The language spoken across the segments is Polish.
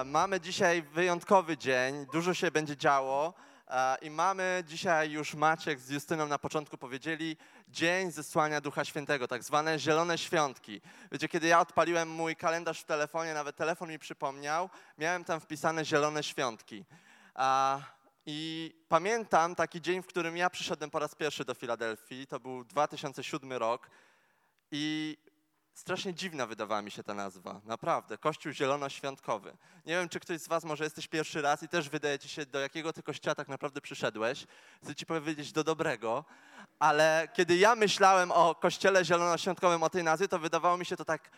E, Mamy dzisiaj wyjątkowy dzień, dużo się będzie działo e, i mamy dzisiaj już Maciek z Justyną na początku powiedzieli Dzień Zesłania Ducha Świętego, tak zwane Zielone Świątki. Wiecie, kiedy ja odpaliłem mój kalendarz w telefonie, nawet telefon mi przypomniał, miałem tam wpisane Zielone Świątki. A, I pamiętam taki dzień, w którym ja przyszedłem po raz pierwszy do Filadelfii, to był 2007 rok i Strasznie dziwna wydawała mi się ta nazwa, naprawdę. Kościół Zielonoświątkowy. Nie wiem, czy ktoś z Was może jesteś pierwszy raz i też wydajecie się, do jakiego ty kościoła tak naprawdę przyszedłeś. Chcę Ci powiedzieć do dobrego, ale kiedy ja myślałem o kościele zielonoświątkowym, o tej nazwie, to wydawało mi się to tak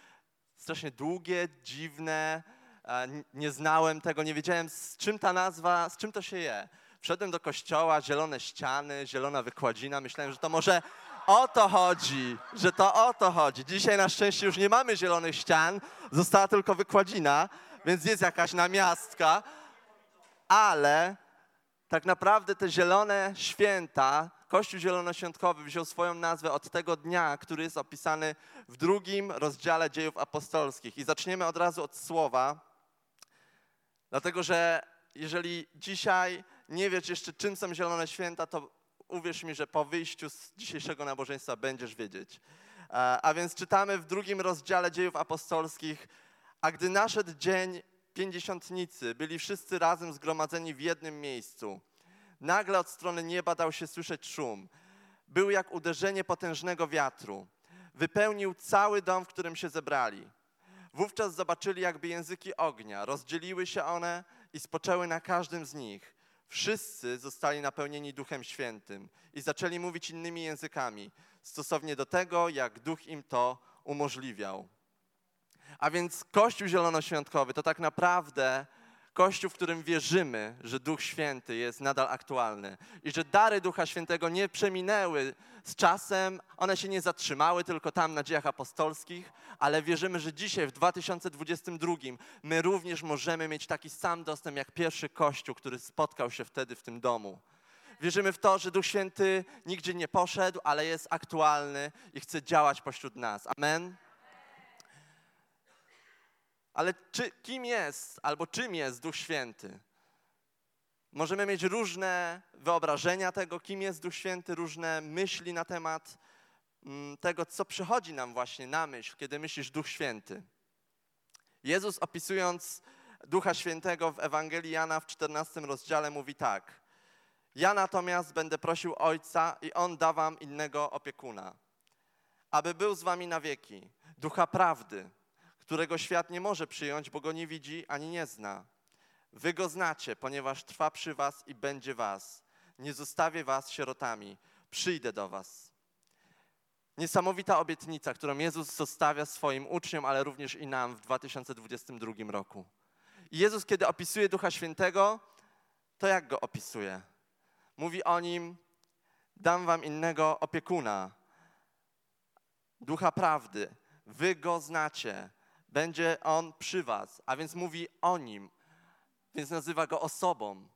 strasznie długie, dziwne. e, Nie znałem tego, nie wiedziałem z czym ta nazwa, z czym to się je. Wszedłem do kościoła, zielone ściany, zielona wykładzina. Myślałem, że to może o to chodzi, że to o to chodzi. Dzisiaj na szczęście już nie mamy zielonych ścian, została tylko wykładzina, więc jest jakaś namiastka, ale tak naprawdę te zielone święta, Kościół Zielonoświątkowy wziął swoją nazwę od tego dnia, który jest opisany w drugim rozdziale dziejów apostolskich. I zaczniemy od razu od słowa, dlatego że jeżeli dzisiaj nie wiesz jeszcze, czym są zielone święta, to uwierz mi, że po wyjściu z dzisiejszego nabożeństwa będziesz wiedzieć. E, A więc czytamy w drugim rozdziale dziejów apostolskich, a gdy naszedł dzień pięćdziesiątnicy, byli wszyscy razem zgromadzeni w jednym miejscu. Nagle od strony nieba dał się słyszeć szum. Był jak uderzenie potężnego wiatru. Wypełnił cały dom, w którym się zebrali. Wówczas zobaczyli jakby języki ognia. Rozdzieliły się one i spoczęły na każdym z nich. Wszyscy zostali napełnieni Duchem Świętym i zaczęli mówić innymi językami, stosownie do tego, jak Duch im to umożliwiał. A więc Kościół Zielonoświątkowy to tak naprawdę Kościół, w którym wierzymy, że Duch Święty jest nadal aktualny i że dary Ducha Świętego nie przeminęły z czasem, one się nie zatrzymały tylko tam na dziejach apostolskich, ale wierzymy, że dzisiaj w 2022 my również możemy mieć taki sam dostęp jak pierwszy Kościół, który spotkał się wtedy w tym domu. Wierzymy w to, że Duch Święty nigdzie nie poszedł, ale jest aktualny i chce działać pośród nas. Amen. Ale czy, kim jest albo czym jest Duch Święty? Możemy mieć różne wyobrażenia tego, kim jest Duch Święty, różne myśli na temat mm, tego, co przychodzi nam właśnie na myśl, kiedy myślisz Duch Święty. Jezus opisując Ducha Świętego w Ewangelii Jana w 14 rozdziale mówi tak. Ja natomiast będę prosił Ojca i On da wam innego opiekuna, aby był z wami na wieki, Ducha Prawdy, którego świat nie może przyjąć, bo go nie widzi ani nie zna. Wy go znacie, ponieważ trwa przy was i będzie was. Nie zostawię was sierotami, przyjdę do was. Niesamowita obietnica, którą Jezus zostawia swoim uczniom, ale również i nam w 2022 roku. I Jezus, kiedy opisuje Ducha Świętego, to jak go opisuje? Mówi o nim: Dam wam innego opiekuna, Ducha Prawdy. Wy go znacie, będzie on przy was, a więc mówi o nim, więc nazywa go osobą.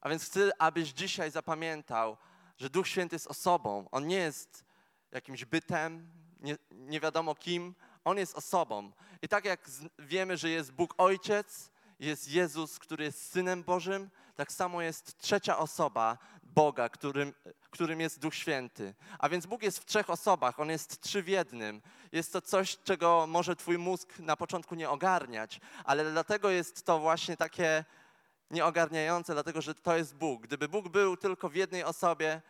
A więc chcę, abyś dzisiaj zapamiętał, że Duch Święty jest osobą. On nie jest jakimś bytem, nie, nie wiadomo kim, on jest osobą. I tak jak wiemy, że jest Bóg Ojciec, jest Jezus, który jest Synem Bożym, tak samo jest trzecia osoba Boga, którym, którym jest Duch Święty. A więc Bóg jest w trzech osobach, On jest trzy w jednym. Jest to coś, czego może Twój mózg na początku nie ogarniać, ale dlatego jest to właśnie takie nieogarniające, dlatego że to jest Bóg. Gdyby Bóg był tylko w jednej osobie,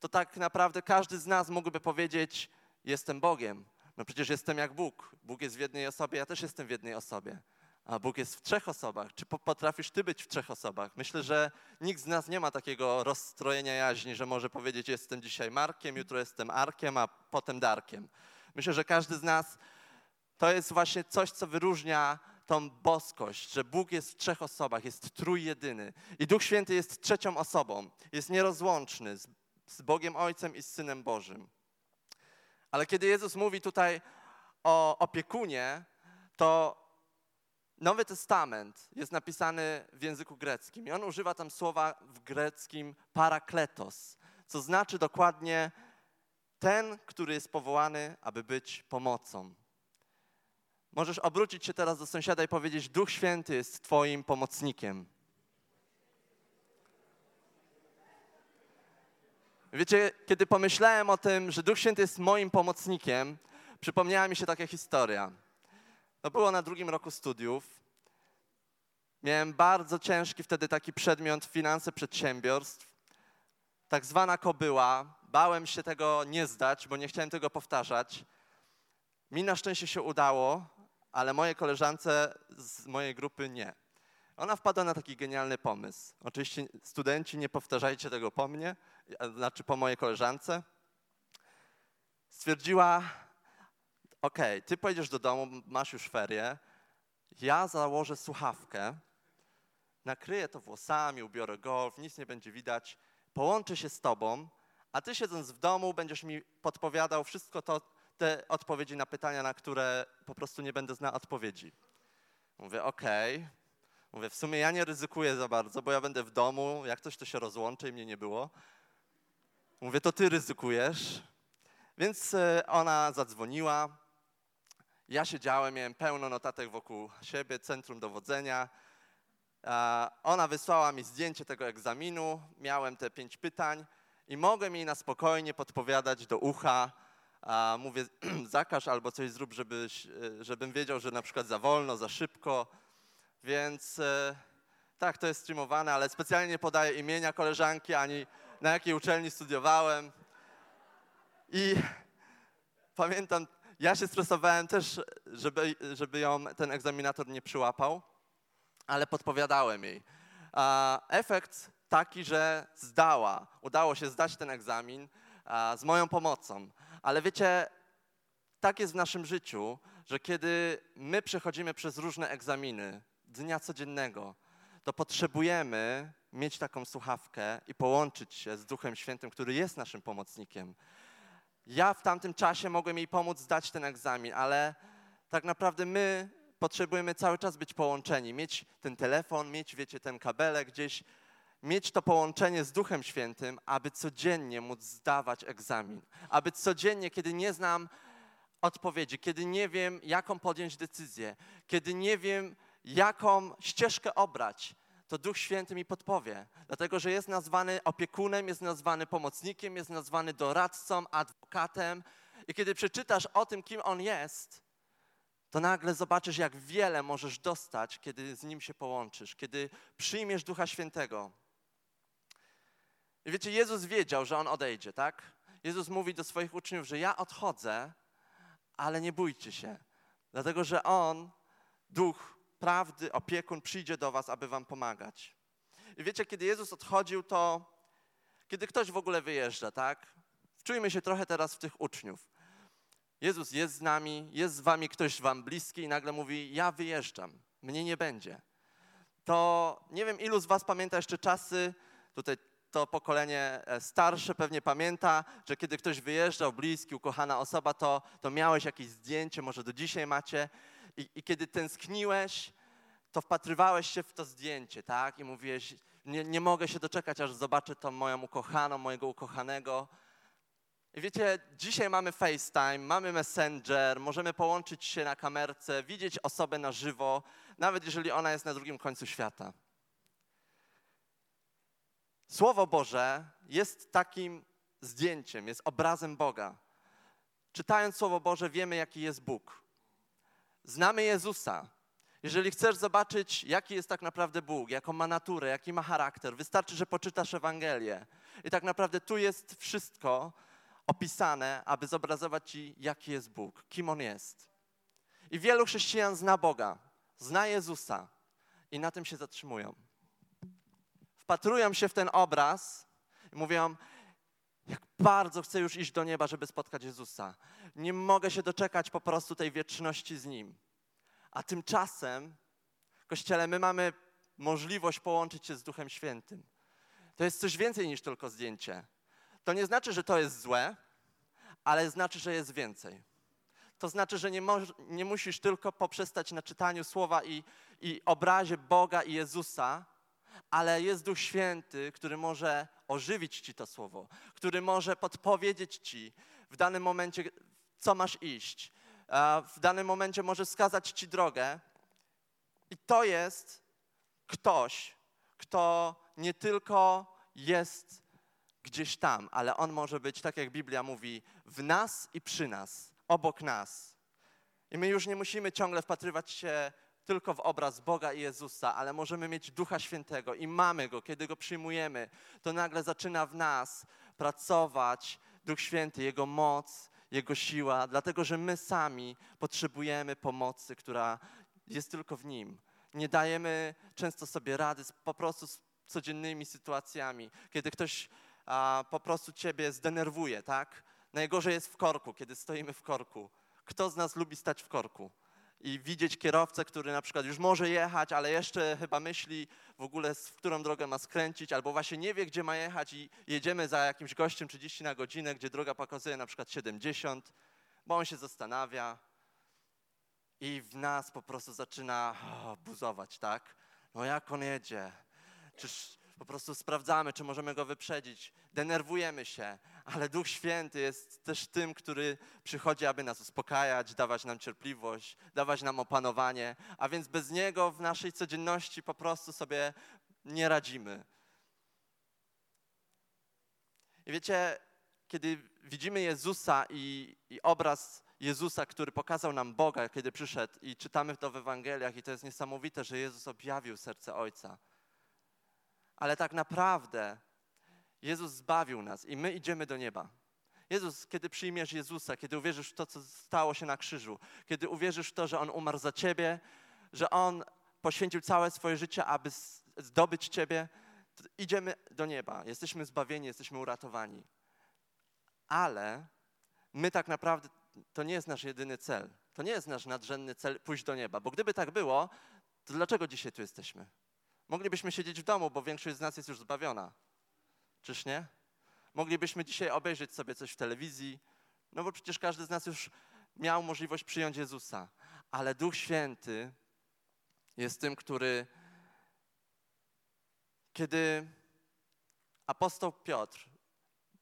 to tak naprawdę każdy z nas mógłby powiedzieć: Jestem Bogiem. No przecież jestem jak Bóg. Bóg jest w jednej osobie, ja też jestem w jednej osobie. A Bóg jest w trzech osobach. Czy po- potrafisz ty być w trzech osobach? Myślę, że nikt z nas nie ma takiego rozstrojenia jaźni, że może powiedzieć: Jestem dzisiaj Markiem, jutro jestem Arkiem, a potem Darkiem. Myślę, że każdy z nas to jest właśnie coś, co wyróżnia tą boskość, że Bóg jest w trzech osobach, jest trójjedyny i Duch Święty jest trzecią osobą, jest nierozłączny z, z Bogiem Ojcem i z Synem Bożym. Ale kiedy Jezus mówi tutaj o opiekunie, to Nowy Testament jest napisany w języku greckim i on używa tam słowa w greckim parakletos, co znaczy dokładnie ten, który jest powołany, aby być pomocą. Możesz obrócić się teraz do sąsiada i powiedzieć: Duch Święty jest Twoim pomocnikiem. Wiecie, kiedy pomyślałem o tym, że Duch Święty jest moim pomocnikiem, przypomniała mi się taka historia. To było na drugim roku studiów. Miałem bardzo ciężki wtedy taki przedmiot finanse przedsiębiorstw. Tak zwana kobyła. Bałem się tego nie zdać, bo nie chciałem tego powtarzać. Mi na szczęście się udało, ale moje koleżance z mojej grupy nie. Ona wpadła na taki genialny pomysł. Oczywiście studenci, nie powtarzajcie tego po mnie, znaczy po mojej koleżance. Stwierdziła, ok, ty pojedziesz do domu, masz już ferie, ja założę słuchawkę, nakryję to włosami, ubiorę golf, nic nie będzie widać, połączę się z tobą, a ty siedząc w domu będziesz mi podpowiadał wszystko to, te odpowiedzi na pytania, na które po prostu nie będę znał odpowiedzi. Mówię, okej. Okay. Mówię, w sumie ja nie ryzykuję za bardzo, bo ja będę w domu, jak coś to się rozłączy i mnie nie było. Mówię, to ty ryzykujesz. Więc e, ona zadzwoniła. Ja siedziałem, miałem pełno notatek wokół siebie, centrum dowodzenia. Ona wysłała mi zdjęcie tego egzaminu, miałem te pięć pytań i mogłem jej na spokojnie podpowiadać do ucha, mówię, zakaż albo coś zrób, żebyś, e, żebym wiedział, że na przykład za wolno, za szybko. Więc e, tak, to jest streamowane, ale specjalnie nie podaję imienia koleżanki, ani na jakiej uczelni studiowałem. I pamiętam, ja się stresowałem też, żeby, żeby ją ten egzaminator nie przyłapał, ale podpowiadałem jej. Efekt taki, że zdała, udało się zdać ten egzamin z moją pomocą. Ale wiecie, tak jest w naszym życiu, że kiedy my przechodzimy przez różne egzaminy dnia codziennego, to potrzebujemy mieć taką słuchawkę i połączyć się z Duchem Świętym, który jest naszym pomocnikiem. Ja w tamtym czasie mogłem jej pomóc zdać ten egzamin, ale tak naprawdę my potrzebujemy cały czas być połączeni, mieć ten telefon, mieć, wiecie, ten kabelek gdzieś, mieć to połączenie z Duchem Świętym, aby codziennie móc zdawać egzamin, aby codziennie, kiedy nie znam odpowiedzi, kiedy nie wiem, jaką podjąć decyzję, kiedy nie wiem, jaką ścieżkę obrać, to Duch Święty mi podpowie, dlatego że jest nazwany opiekunem, jest nazwany pomocnikiem, jest nazwany doradcą, adwokatem. I kiedy przeczytasz o tym, kim on jest, to nagle zobaczysz, jak wiele możesz dostać, kiedy z nim się połączysz, kiedy przyjmiesz Ducha Świętego. I wiecie, Jezus wiedział, że on odejdzie, tak? Jezus mówi do swoich uczniów, że ja odchodzę, ale nie bójcie się, dlatego że on, Duch prawdy, opiekun przyjdzie do was, aby wam pomagać. I wiecie, kiedy Jezus odchodził, to kiedy ktoś w ogóle wyjeżdża, tak? Wczujmy się trochę teraz w tych uczniów. Jezus jest z nami, jest z wami ktoś wam bliski i nagle mówi, ja wyjeżdżam, mnie nie będzie. To nie wiem, ilu z was pamięta jeszcze czasy, tutaj to pokolenie e, starsze pewnie pamięta, że kiedy ktoś wyjeżdżał, bliski, ukochana osoba, to, to miałeś jakieś zdjęcie, może do dzisiaj macie i, i kiedy tęskniłeś, to wpatrywałeś się w to zdjęcie, tak? I mówiłeś, nie, nie mogę się doczekać, aż zobaczę tą moją ukochaną, mojego ukochanego. I wiecie, dzisiaj mamy FaceTime, mamy Messenger, możemy połączyć się na kamerce, widzieć osobę na żywo, nawet jeżeli ona jest na drugim końcu świata. Słowo Boże jest takim zdjęciem, jest obrazem Boga. Czytając Słowo Boże, wiemy, jaki jest Bóg. Znamy Jezusa. Jeżeli chcesz zobaczyć, jaki jest tak naprawdę Bóg, jaką ma naturę, jaki ma charakter, wystarczy, że poczytasz Ewangelię. I tak naprawdę tu jest wszystko opisane, aby zobrazować ci, jaki jest Bóg, kim On jest. I wielu chrześcijan zna Boga, zna Jezusa i na tym się zatrzymują. Wpatrują się w ten obraz i mówią, jak bardzo chcę już iść do nieba, żeby spotkać Jezusa. Nie mogę się doczekać po prostu tej wieczności z Nim. A tymczasem, Kościele, my mamy możliwość połączyć się z Duchem Świętym. To jest coś więcej niż tylko zdjęcie. To nie znaczy, że to jest złe, ale znaczy, że jest więcej. To znaczy, że nie, nie musisz tylko poprzestać na czytaniu słowa i, i obrazie Boga i Jezusa, ale jest Duch Święty, który może ożywić ci to słowo, który może podpowiedzieć ci w danym momencie, co masz iść. W danym momencie może wskazać ci drogę. I to jest ktoś, kto nie tylko jest gdzieś tam, ale on może być, tak jak Biblia mówi, w nas i przy nas, obok nas. I my już nie musimy ciągle wpatrywać się tylko w obraz Boga i Jezusa, ale możemy mieć Ducha Świętego i mamy Go. Kiedy Go przyjmujemy, to nagle zaczyna w nas pracować Duch Święty, Jego moc, Jego siła, dlatego że my sami potrzebujemy pomocy, która jest tylko w Nim. Nie dajemy często sobie rady z, po prostu z codziennymi sytuacjami. Kiedy ktoś a, po prostu ciebie zdenerwuje, tak? Najgorzej jest w korku, kiedy stoimy w korku. Kto z nas lubi stać w korku? I widzieć kierowcę, który na przykład już może jechać, ale jeszcze chyba myśli w ogóle, w którą drogę ma skręcić, albo właśnie nie wie, gdzie ma jechać i jedziemy za jakimś gościem 30 na godzinę, gdzie droga pokazuje na przykład 70, bo on się zastanawia i w nas po prostu zaczyna oh, buzować, tak? No jak on jedzie? Czyż po prostu sprawdzamy, czy możemy go wyprzedzić, denerwujemy się, ale Duch Święty jest też tym, który przychodzi, aby nas uspokajać, dawać nam cierpliwość, dawać nam opanowanie, a więc bez Niego w naszej codzienności po prostu sobie nie radzimy. I wiecie, kiedy widzimy Jezusa i, i obraz Jezusa, który pokazał nam Boga, kiedy przyszedł, i czytamy to w Ewangeliach, i to jest niesamowite, że Jezus objawił serce Ojca ale tak naprawdę Jezus zbawił nas i my idziemy do nieba. Jezus, kiedy przyjmiesz Jezusa, kiedy uwierzysz w to, co stało się na krzyżu, kiedy uwierzysz w to, że On umarł za ciebie, że On poświęcił całe swoje życie, aby zdobyć ciebie, idziemy do nieba. Jesteśmy zbawieni, jesteśmy uratowani. Ale my tak naprawdę, to nie jest nasz jedyny cel. To nie jest nasz nadrzędny cel pójść do nieba, bo gdyby tak było, to dlaczego dzisiaj tu jesteśmy? Moglibyśmy siedzieć w domu, bo większość z nas jest już zbawiona. Czyż nie? Moglibyśmy dzisiaj obejrzeć sobie coś w telewizji, no bo przecież każdy z nas już miał możliwość przyjąć Jezusa. Ale Duch Święty jest tym, który, kiedy apostoł Piotr,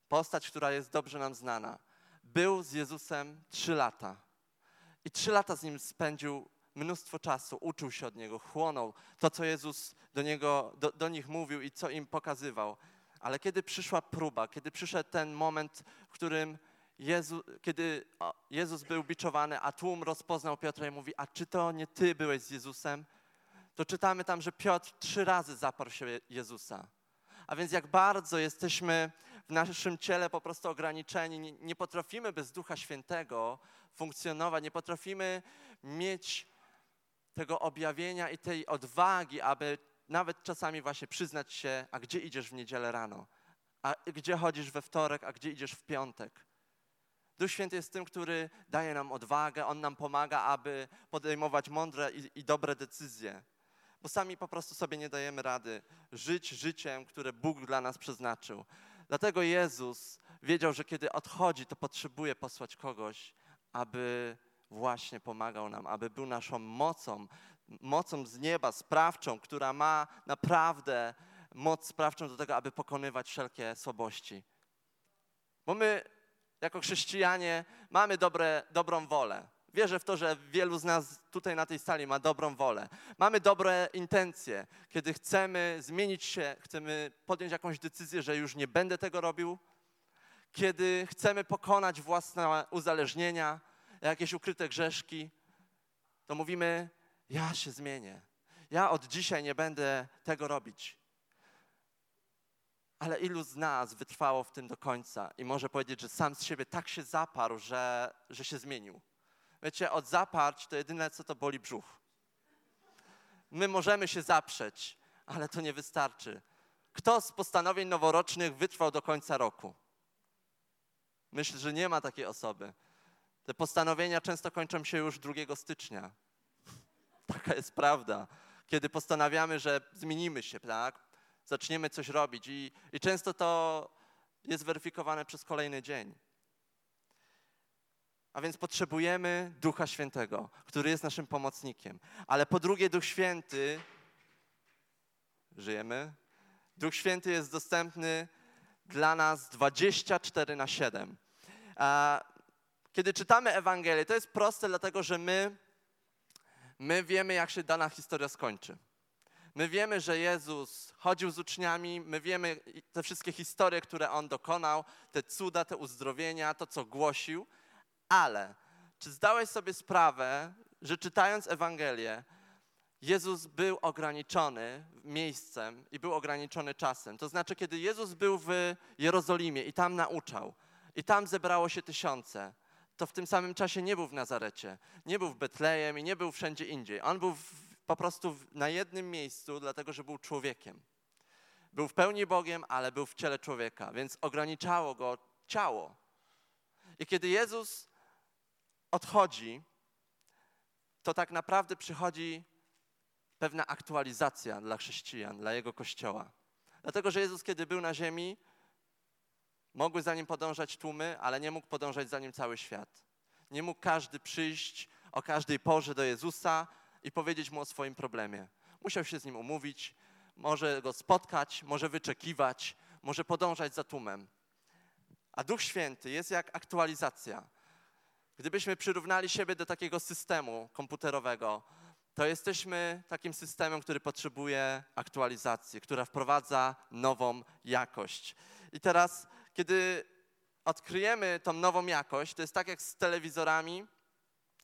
postać, która jest dobrze nam znana, był z Jezusem trzy lata i trzy lata z nim spędził mnóstwo czasu, uczył się od Niego, chłonął to, co Jezus do, niego, do, do nich mówił i co im pokazywał. Ale kiedy przyszła próba, kiedy przyszedł ten moment, w którym Jezu, kiedy Jezus był biczowany, a tłum rozpoznał Piotra i mówi, a czy to nie Ty byłeś z Jezusem? To czytamy tam, że Piotr trzy razy zaparł się Jezusa. A więc jak bardzo jesteśmy w naszym ciele po prostu ograniczeni, nie, nie potrafimy bez Ducha Świętego funkcjonować, nie potrafimy mieć tego objawienia i tej odwagi, aby nawet czasami właśnie przyznać się, a gdzie idziesz w niedzielę rano, a gdzie chodzisz we wtorek, a gdzie idziesz w piątek. Duch Święty jest tym, który daje nam odwagę, On nam pomaga, aby podejmować mądre i, i dobre decyzje. Bo sami po prostu sobie nie dajemy rady żyć życiem, które Bóg dla nas przeznaczył. Dlatego Jezus wiedział, że kiedy odchodzi, to potrzebuje posłać kogoś, aby właśnie pomagał nam, aby był naszą mocą, mocą z nieba, sprawczą, która ma naprawdę moc sprawczą do tego, aby pokonywać wszelkie słabości. Bo my, jako chrześcijanie, mamy dobre, dobrą wolę. Wierzę w to, że wielu z nas tutaj na tej sali ma dobrą wolę. Mamy dobre intencje, kiedy chcemy zmienić się, chcemy podjąć jakąś decyzję, że już nie będę tego robił, kiedy chcemy pokonać własne uzależnienia, jakieś ukryte grzeszki, to mówimy: Ja się zmienię. Ja od dzisiaj nie będę tego robić. Ale ilu z nas wytrwało w tym do końca i może powiedzieć, że sam z siebie tak się zaparł, że, że się zmienił? Wiecie, od zaparć to jedyne, co to boli brzuch. My możemy się zaprzeć, ale to nie wystarczy. Kto z postanowień noworocznych wytrwał do końca roku? Myślę, że nie ma takiej osoby. Te postanowienia często kończą się już 2 stycznia. Taka jest prawda. Kiedy postanawiamy, że zmienimy się, tak? Zaczniemy coś robić i, i często to jest weryfikowane przez kolejny dzień. A więc potrzebujemy Ducha Świętego, który jest naszym pomocnikiem. Ale po drugie, Duch Święty, żyjemy, Duch Święty jest dostępny dla nas 24 na 7. Kiedy czytamy Ewangelię, to jest proste, dlatego że my, my wiemy, jak się dana historia skończy. My wiemy, że Jezus chodził z uczniami, my wiemy te wszystkie historie, które On dokonał, te cuda, te uzdrowienia, to, co głosił, ale czy zdałeś sobie sprawę, że czytając Ewangelię, Jezus był ograniczony miejscem i był ograniczony czasem. To znaczy, kiedy Jezus był w Jerozolimie i tam nauczał, i tam zebrało się tysiące, to w tym samym czasie nie był w Nazarecie, nie był w Betlejem i nie był wszędzie indziej. On był w, po prostu w, na jednym miejscu, dlatego że był człowiekiem. Był w pełni Bogiem, ale był w ciele człowieka, więc ograniczało go ciało. I kiedy Jezus odchodzi, to tak naprawdę przychodzi pewna aktualizacja dla chrześcijan, dla jego kościoła. Dlatego, że Jezus, kiedy był na ziemi, mogły za nim podążać tłumy, ale nie mógł podążać za nim cały świat. Nie mógł każdy przyjść o każdej porze do Jezusa i powiedzieć mu o swoim problemie. Musiał się z nim umówić, może go spotkać, może wyczekiwać, może podążać za tłumem. A Duch Święty jest jak aktualizacja. Gdybyśmy przyrównali siebie do takiego systemu komputerowego, to jesteśmy takim systemem, który potrzebuje aktualizacji, która wprowadza nową jakość. I teraz, kiedy odkryjemy tą nową jakość, to jest tak jak z telewizorami.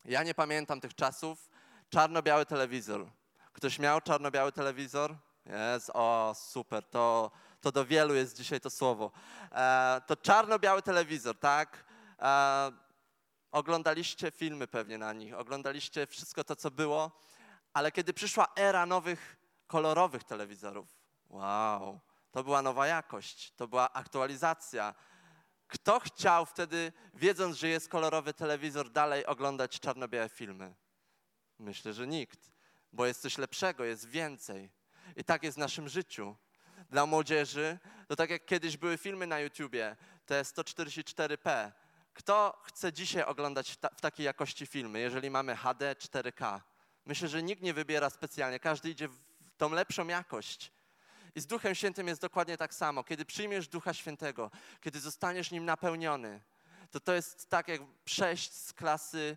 Ja nie pamiętam tych czasów. Czarno-biały telewizor. Ktoś miał czarno-biały telewizor? Jest, o super, to, to do wielu jest dzisiaj to słowo. E, to czarno-biały telewizor, tak? E, oglądaliście filmy pewnie na nich, oglądaliście wszystko to, co było. Ale kiedy przyszła era nowych, kolorowych telewizorów, wow, to była nowa jakość, to była aktualizacja. Kto chciał wtedy, wiedząc, że jest kolorowy telewizor, dalej oglądać czarno-białe filmy? Myślę, że nikt, bo jest coś lepszego, jest więcej. I tak jest w naszym życiu. Dla młodzieży, to tak jak kiedyś były filmy na YouTubie, te 144p. Kto chce dzisiaj oglądać w takiej jakości filmy, jeżeli mamy HD 4K? Myślę, że nikt nie wybiera specjalnie, każdy idzie w tą lepszą jakość. I z Duchem Świętym jest dokładnie tak samo. Kiedy przyjmiesz Ducha Świętego, kiedy zostaniesz nim napełniony, to to jest tak jak przejść z klasy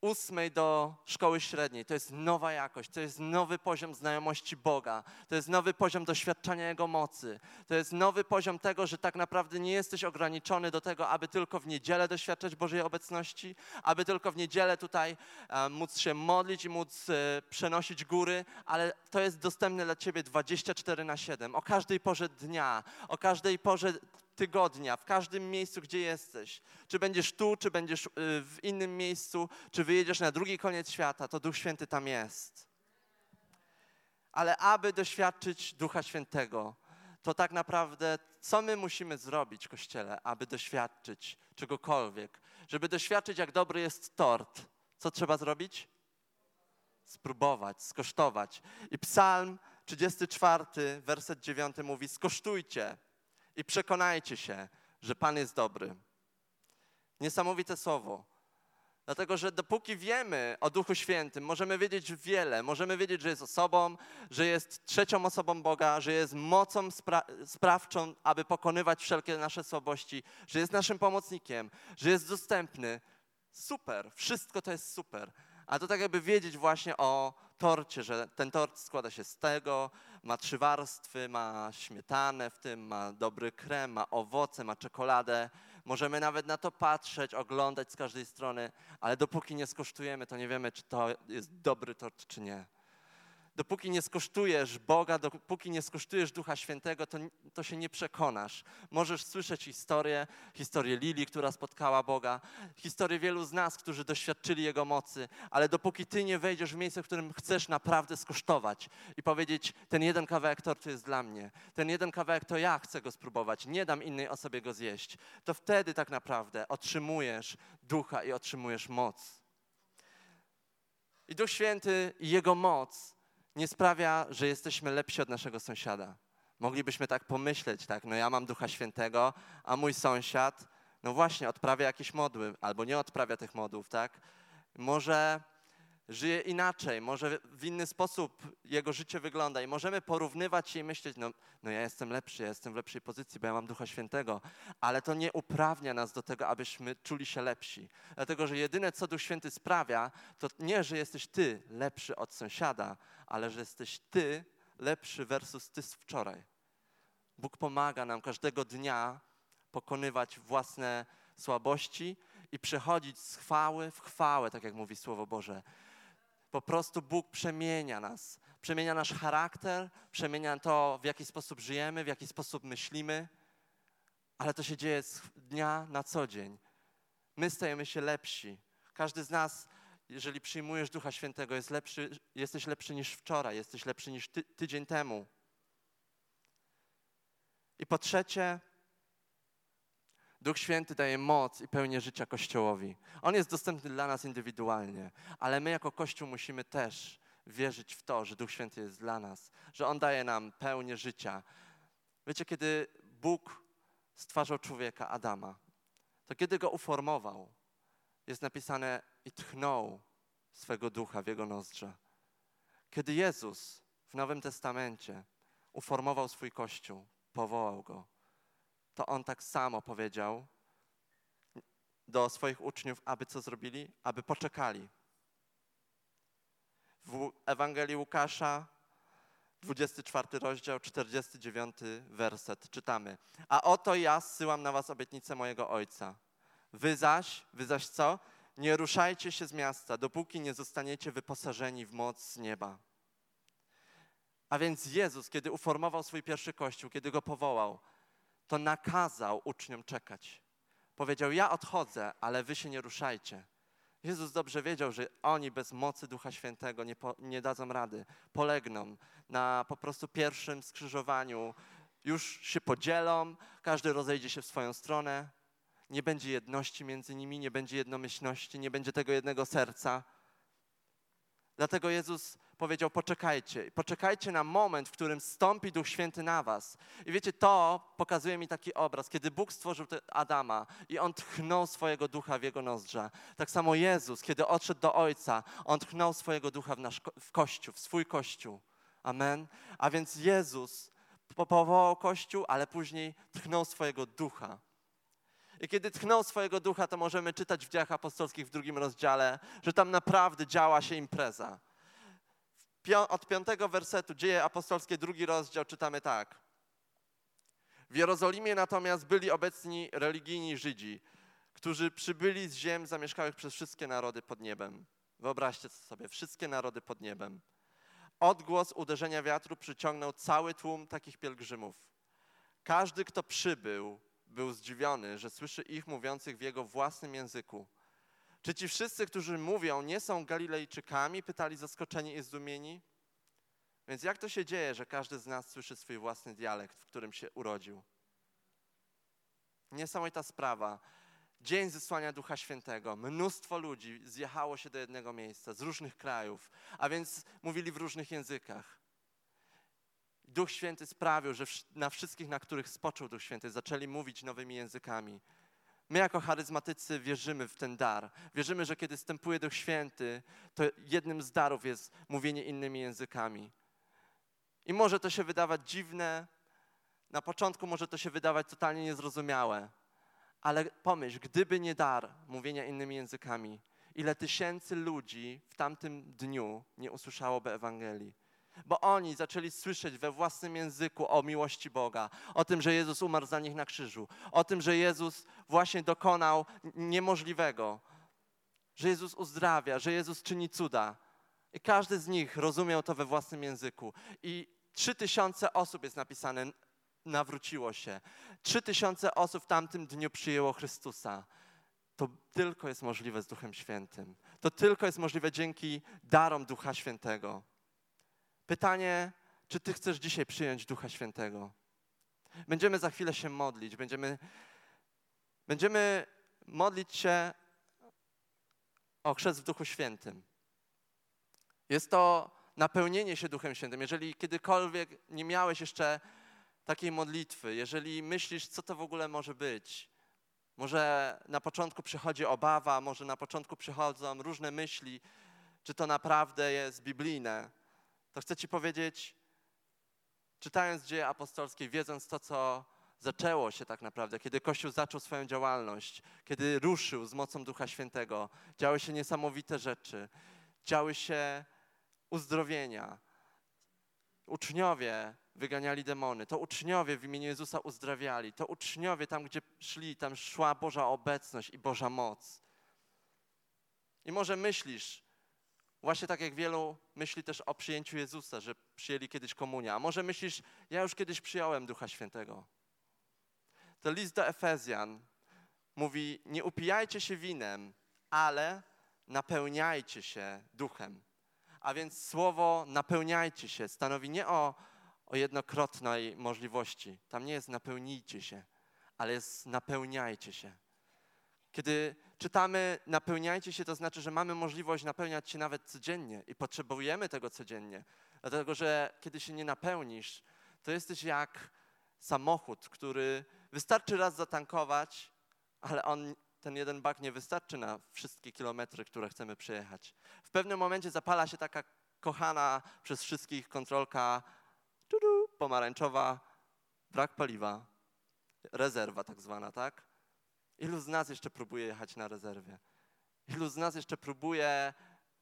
ósmej do szkoły średniej. To jest nowa jakość, to jest nowy poziom znajomości Boga, to jest nowy poziom doświadczania Jego mocy, to jest nowy poziom tego, że tak naprawdę nie jesteś ograniczony do tego, aby tylko w niedzielę doświadczać Bożej obecności, aby tylko w niedzielę tutaj e, móc się modlić i móc e, przenosić góry, ale to jest dostępne dla Ciebie 24 na 7, o każdej porze dnia, o każdej porze tygodnia, w każdym miejscu, gdzie jesteś. Czy będziesz tu, czy będziesz y, w innym miejscu, czy wyjedziesz na drugi koniec świata, to Duch Święty tam jest. Ale aby doświadczyć Ducha Świętego, to tak naprawdę co my musimy zrobić, Kościele, aby doświadczyć czegokolwiek? Żeby doświadczyć, jak dobry jest tort, co trzeba zrobić? Spróbować, skosztować. I Psalm 34, werset 9 mówi: Skosztujcie i przekonajcie się, że Pan jest dobry. Niesamowite słowo. Dlatego, że dopóki wiemy o Duchu Świętym, możemy wiedzieć wiele. Możemy wiedzieć, że jest osobą, że jest trzecią osobą Boga, że jest mocą spra sprawczą, aby pokonywać wszelkie nasze słabości, że jest naszym pomocnikiem, że jest dostępny. Super, wszystko to jest super. A to tak jakby wiedzieć właśnie o torcie, że ten tort składa się z tego, ma trzy warstwy, ma śmietanę w tym, ma dobry krem, ma owoce, ma czekoladę. Możemy nawet na to patrzeć, oglądać z każdej strony, ale dopóki nie skosztujemy, to nie wiemy, czy to jest dobry tort, czy nie dopóki nie skosztujesz Boga, dopóki nie skosztujesz Ducha Świętego, to, to się nie przekonasz. Możesz słyszeć historię, historię Lili, która spotkała Boga, historię wielu z nas, którzy doświadczyli Jego mocy, ale dopóki ty nie wejdziesz w miejsce, w którym chcesz naprawdę skosztować i powiedzieć, ten jeden kawałek tortu jest dla mnie, ten jeden kawałek to ja chcę go spróbować, nie dam innej osobie go zjeść, to wtedy tak naprawdę otrzymujesz Ducha i otrzymujesz moc. I Duch Święty i Jego moc nie sprawia, że jesteśmy lepsi od naszego sąsiada. Moglibyśmy tak pomyśleć, tak, no ja mam Ducha Świętego, a mój sąsiad, no właśnie, odprawia jakieś modły, albo nie odprawia tych modłów, tak? Może żyje inaczej, może w inny sposób jego życie wygląda i możemy porównywać się i myśleć, no, no ja jestem lepszy, ja jestem w lepszej pozycji, bo ja mam Ducha Świętego, ale to nie uprawnia nas do tego, abyśmy czuli się lepsi. Dlatego, że jedyne, co Duch Święty sprawia, to nie, że jesteś ty lepszy od sąsiada, ale że jesteś ty lepszy versus ty z wczoraj. Bóg pomaga nam każdego dnia pokonywać własne słabości i przechodzić z chwały w chwałę, tak jak mówi Słowo Boże. Po prostu Bóg przemienia nas, przemienia nasz charakter, przemienia to, w jaki sposób żyjemy, w jaki sposób myślimy, ale to się dzieje z dnia na co dzień. My stajemy się lepsi. Każdy z nas, jeżeli przyjmujesz Ducha Świętego, jest lepszy, jesteś lepszy niż wczoraj, jesteś lepszy niż ty, tydzień temu. I po trzecie, Duch Święty daje moc i pełnię życia Kościołowi. On jest dostępny dla nas indywidualnie, ale my jako Kościół musimy też wierzyć w to, że Duch Święty jest dla nas, że On daje nam pełnię życia. Wiecie, kiedy Bóg stwarzał człowieka, Adama, to kiedy go uformował, jest napisane i tchnął swego ducha w jego nozdrza. Kiedy Jezus w Nowym Testamencie uformował swój Kościół, powołał go, to on tak samo powiedział do swoich uczniów, aby co zrobili? Aby poczekali. W Ewangelii Łukasza, 24 rozdział, 49 werset, czytamy. A oto ja zsyłam na was obietnicę mojego Ojca. Wy zaś, wy zaś co? Nie ruszajcie się z miasta, dopóki nie zostaniecie wyposażeni w moc z nieba. A więc Jezus, kiedy uformował swój pierwszy kościół, kiedy go powołał, to nakazał uczniom czekać. Powiedział: Ja odchodzę, ale wy się nie ruszajcie. Jezus dobrze wiedział, że oni bez mocy Ducha Świętego nie, po, nie dadzą rady, polegną na po prostu pierwszym skrzyżowaniu, już się podzielą, każdy rozejdzie się w swoją stronę, nie będzie jedności między nimi, nie będzie jednomyślności, nie będzie tego jednego serca. Dlatego Jezus powiedział: Poczekajcie, poczekajcie na moment, w którym stąpi Duch Święty na Was. I wiecie, to pokazuje mi taki obraz, kiedy Bóg stworzył Adama i on tchnął swojego ducha w jego nozdrza. Tak samo Jezus, kiedy odszedł do Ojca, on tchnął swojego ducha w nasz w Kościół, w swój Kościół. Amen. A więc Jezus powołał Kościół, ale później tchnął swojego ducha. I kiedy tchnął swojego ducha, to możemy czytać w dziejach apostolskich w drugim rozdziale, że tam naprawdę działa się impreza. Od piątego wersetu, dzieje apostolskie, drugi rozdział, czytamy tak. W Jerozolimie natomiast byli obecni religijni Żydzi, którzy przybyli z ziem zamieszkałych przez wszystkie narody pod niebem. Wyobraźcie sobie, wszystkie narody pod niebem. Odgłos uderzenia wiatru przyciągnął cały tłum takich pielgrzymów. Każdy, kto przybył, był zdziwiony, że słyszy ich mówiących w jego własnym języku. Czy ci wszyscy, którzy mówią, nie są Galilejczykami? Pytali zaskoczeni i zdumieni. Więc jak to się dzieje, że każdy z nas słyszy swój własny dialekt, w którym się urodził? Niesamowita sprawa. Dzień zesłania Ducha Świętego. Mnóstwo ludzi zjechało się do jednego miejsca z różnych krajów, a więc mówili w różnych językach. Duch Święty sprawił, że na wszystkich, na których spoczął Duch Święty, zaczęli mówić nowymi językami. My jako charyzmatycy wierzymy w ten dar. Wierzymy, że kiedy wstępuje Duch Święty, to jednym z darów jest mówienie innymi językami. I może to się wydawać dziwne, na początku może to się wydawać totalnie niezrozumiałe, ale pomyśl, gdyby nie dar mówienia innymi językami, ile tysięcy ludzi w tamtym dniu nie usłyszałoby Ewangelii bo oni zaczęli słyszeć we własnym języku o miłości Boga, o tym, że Jezus umarł za nich na krzyżu, o tym, że Jezus właśnie dokonał niemożliwego, że Jezus uzdrawia, że Jezus czyni cuda. I każdy z nich rozumiał to we własnym języku. I trzy tysiące osób jest napisane, nawróciło się. Trzy tysiące osób w tamtym dniu przyjęło Chrystusa. To tylko jest możliwe z Duchem Świętym. To tylko jest możliwe dzięki darom Ducha Świętego. Pytanie, czy Ty chcesz dzisiaj przyjąć Ducha Świętego? Będziemy za chwilę się modlić, będziemy, będziemy modlić się o chrzest w Duchu Świętym. Jest to napełnienie się Duchem Świętym. Jeżeli kiedykolwiek nie miałeś jeszcze takiej modlitwy, jeżeli myślisz, co to w ogóle może być, może na początku przychodzi obawa, może na początku przychodzą różne myśli, czy to naprawdę jest biblijne, to chcę Ci powiedzieć, czytając dzieje apostolskie, wiedząc to, co zaczęło się tak naprawdę, kiedy Kościół zaczął swoją działalność, kiedy ruszył z mocą Ducha Świętego, działy się niesamowite rzeczy, działy się uzdrowienia. Uczniowie wyganiali demony, to uczniowie w imieniu Jezusa uzdrawiali, to uczniowie tam, gdzie szli, tam szła Boża obecność i Boża moc. I może myślisz, właśnie tak jak wielu myśli też o przyjęciu Jezusa, że przyjęli kiedyś komunię, a może myślisz, ja już kiedyś przyjąłem Ducha Świętego. To list do Efezjan mówi, nie upijajcie się winem, ale napełniajcie się duchem. A więc słowo napełniajcie się stanowi nie o, o jednokrotnej możliwości. Tam nie jest napełnijcie się, ale jest napełniajcie się. Kiedy czytamy napełniajcie się, to znaczy, że mamy możliwość napełniać się nawet codziennie i potrzebujemy tego codziennie. Dlatego, że kiedy się nie napełnisz, to jesteś jak samochód, który wystarczy raz zatankować, ale on, ten jeden bak nie wystarczy na wszystkie kilometry, które chcemy przejechać. W pewnym momencie zapala się taka kochana przez wszystkich kontrolka pomarańczowa, brak paliwa, rezerwa tak zwana, tak? Ilu z nas jeszcze próbuje jechać na rezerwie? Ilu z nas jeszcze próbuje,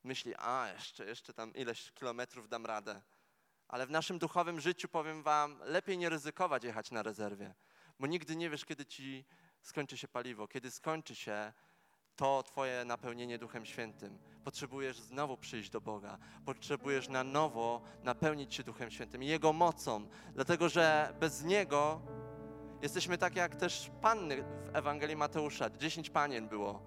myśli, a jeszcze, jeszcze tam ileś kilometrów dam radę. Ale w naszym duchowym życiu, powiem wam, lepiej nie ryzykować jechać na rezerwie, bo nigdy nie wiesz, kiedy ci skończy się paliwo, kiedy skończy się to Twoje napełnienie Duchem Świętym. Potrzebujesz znowu przyjść do Boga. Potrzebujesz na nowo napełnić się Duchem Świętym i Jego mocą, dlatego że bez Niego jesteśmy tak jak też panny w Ewangelii Mateusza. Dziesięć panien było.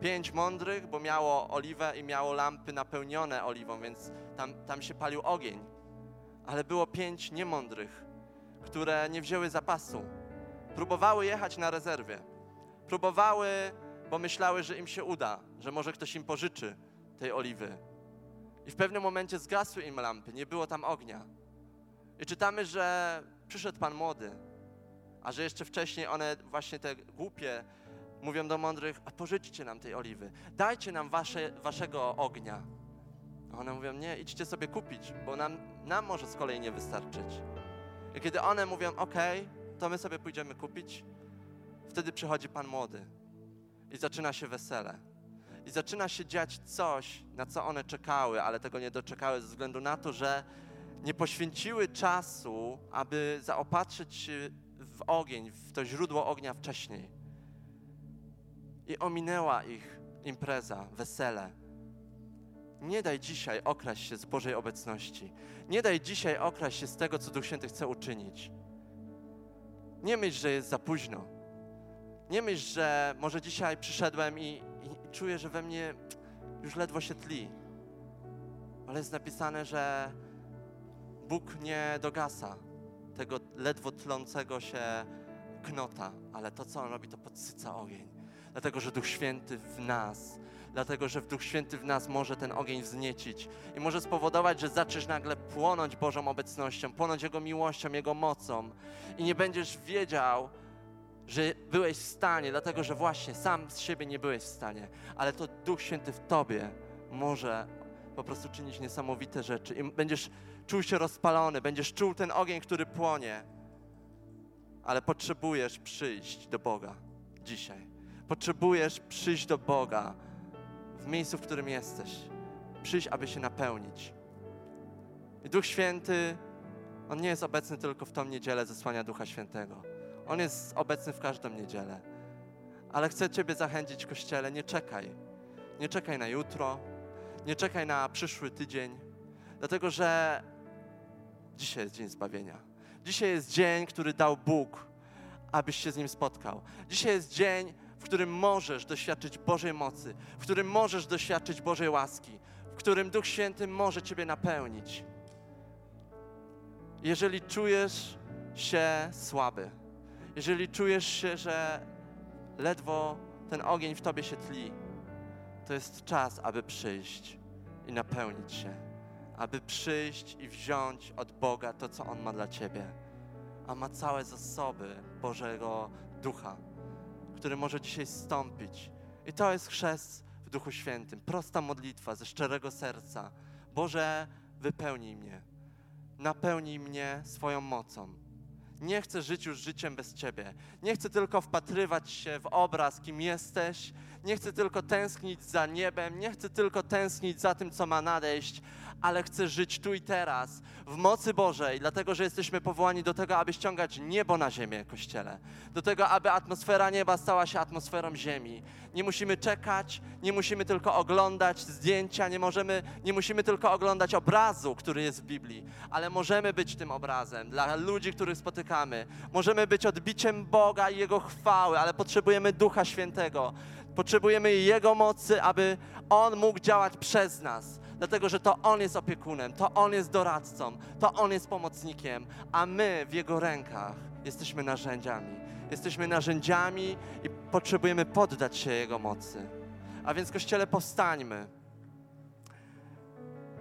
Pięć mądrych, bo miało oliwę i miało lampy napełnione oliwą, więc tam, tam się palił ogień. Ale było pięć niemądrych, które nie wzięły zapasu. Próbowały jechać na rezerwie. Próbowały bo myślały, że im się uda, że może ktoś im pożyczy tej oliwy. I w pewnym momencie zgasły im lampy, nie było tam ognia. I czytamy, że przyszedł Pan młody, a że jeszcze wcześniej one, właśnie te głupie, mówią do mądrych, a pożyczcie nam tej oliwy, dajcie nam wasze, waszego ognia. A one mówią, nie, idźcie sobie kupić, bo nam, nam może z kolei nie wystarczyć. I kiedy one mówią, okay, to my sobie pójdziemy kupić, wtedy przychodzi Pan młody i zaczyna się wesele. I zaczyna się dziać coś, na co one czekały, ale tego nie doczekały ze względu na to, że nie poświęciły czasu, aby zaopatrzyć w ogień, w to źródło ognia wcześniej. I ominęła ich impreza, wesele. Nie daj dzisiaj okraść się z Bożej obecności. Nie daj dzisiaj okraść się z tego, co Duch Święty chce uczynić. Nie myśl, że jest za późno. Nie myśl, że może dzisiaj przyszedłem i, i czuję, że we mnie już ledwo się tli. Ale jest napisane, że Bóg nie dogasa tego ledwo tlącego się knota, ale to, co On robi, to podsyca ogień. Dlatego, że Duch Święty w nas, dlatego, że Duch Święty w nas może ten ogień wzniecić i może spowodować, że zaczniesz nagle płonąć Bożą obecnością, płonąć Jego miłością, Jego mocą i nie będziesz wiedział, że byłeś w stanie, dlatego że właśnie sam z siebie nie byłeś w stanie, ale to Duch Święty w tobie może po prostu czynić niesamowite rzeczy i będziesz czuł się rozpalony, będziesz czuł ten ogień, który płonie, ale potrzebujesz przyjść do Boga dzisiaj. Potrzebujesz przyjść do Boga w miejscu, w którym jesteś. Przyjść, aby się napełnić. I Duch Święty, On nie jest obecny tylko w tą niedzielę zesłania Ducha Świętego on jest obecny w każdą niedzielę. Ale chcę Ciebie zachęcić, Kościele, nie czekaj. Nie czekaj na jutro, nie czekaj na przyszły tydzień, dlatego że dzisiaj jest dzień zbawienia. Dzisiaj jest dzień, który dał Bóg, abyś się z Nim spotkał. Dzisiaj jest dzień, w którym możesz doświadczyć Bożej mocy, w którym możesz doświadczyć Bożej łaski, w którym Duch Święty może Ciebie napełnić. Jeżeli czujesz się słaby, jeżeli czujesz się, że ledwo ten ogień w tobie się tli, to jest czas, aby przyjść i napełnić się. Aby przyjść i wziąć od Boga to, co On ma dla Ciebie. A ma całe zasoby Bożego Ducha, który może dzisiaj stąpić. I to jest chrzest w Duchu Świętym. Prosta modlitwa ze szczerego serca. Boże, wypełnij mnie. Napełnij mnie swoją mocą. Nie chcę żyć już życiem bez Ciebie. Nie chcę tylko wpatrywać się w obraz, kim jesteś. Nie chcę tylko tęsknić za niebem. Nie chcę tylko tęsknić za tym, co ma nadejść, ale chcę żyć tu i teraz w mocy Bożej, dlatego że jesteśmy powołani do tego, aby ściągać niebo na ziemię, Kościele. Do tego, aby atmosfera nieba stała się atmosferą ziemi. Nie musimy czekać, nie musimy tylko oglądać zdjęcia, nie, możemy, nie musimy tylko oglądać obrazu, który jest w Biblii, ale możemy być tym obrazem dla ludzi, których spotykamy. Możemy być odbiciem Boga i Jego chwały, ale potrzebujemy Ducha Świętego. Potrzebujemy Jego mocy, aby On mógł działać przez nas dlatego że to On jest opiekunem, to On jest doradcą, to On jest pomocnikiem, a my w Jego rękach jesteśmy narzędziami. Jesteśmy narzędziami i potrzebujemy poddać się Jego mocy. A więc, Kościele, powstańmy.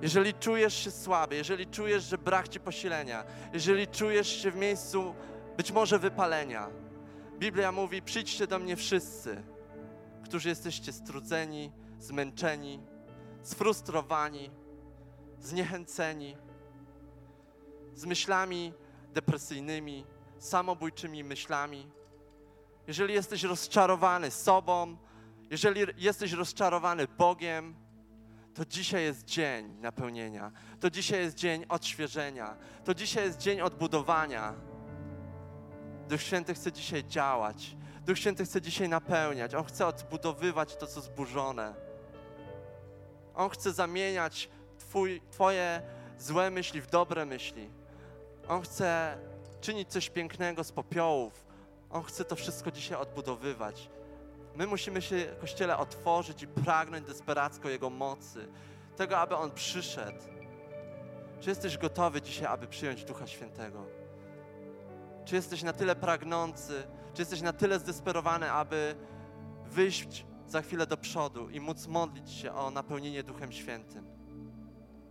Jeżeli czujesz się słaby, jeżeli czujesz, że brak Ci posilenia, jeżeli czujesz się w miejscu być może wypalenia, Biblia mówi: przyjdźcie do mnie wszyscy, którzy jesteście strudzeni, zmęczeni, sfrustrowani, zniechęceni, z myślami depresyjnymi, samobójczymi myślami. Jeżeli jesteś rozczarowany sobą, jeżeli jesteś rozczarowany Bogiem, to dzisiaj jest dzień napełnienia, to dzisiaj jest dzień odświeżenia, to dzisiaj jest dzień odbudowania. Duch Święty chce dzisiaj działać, Duch Święty chce dzisiaj napełniać, On chce odbudowywać to, co zburzone. On chce zamieniać twój, Twoje złe myśli w dobre myśli. On chce czynić coś pięknego z popiołów. On chce to wszystko dzisiaj odbudowywać. My musimy się, Kościele, otworzyć i pragnąć desperacko Jego mocy, tego, aby On przyszedł. Czy jesteś gotowy dzisiaj, aby przyjąć Ducha Świętego? Czy jesteś na tyle pragnący, czy jesteś na tyle zdesperowany, aby wyjść za chwilę do przodu i móc modlić się o napełnienie Duchem Świętym.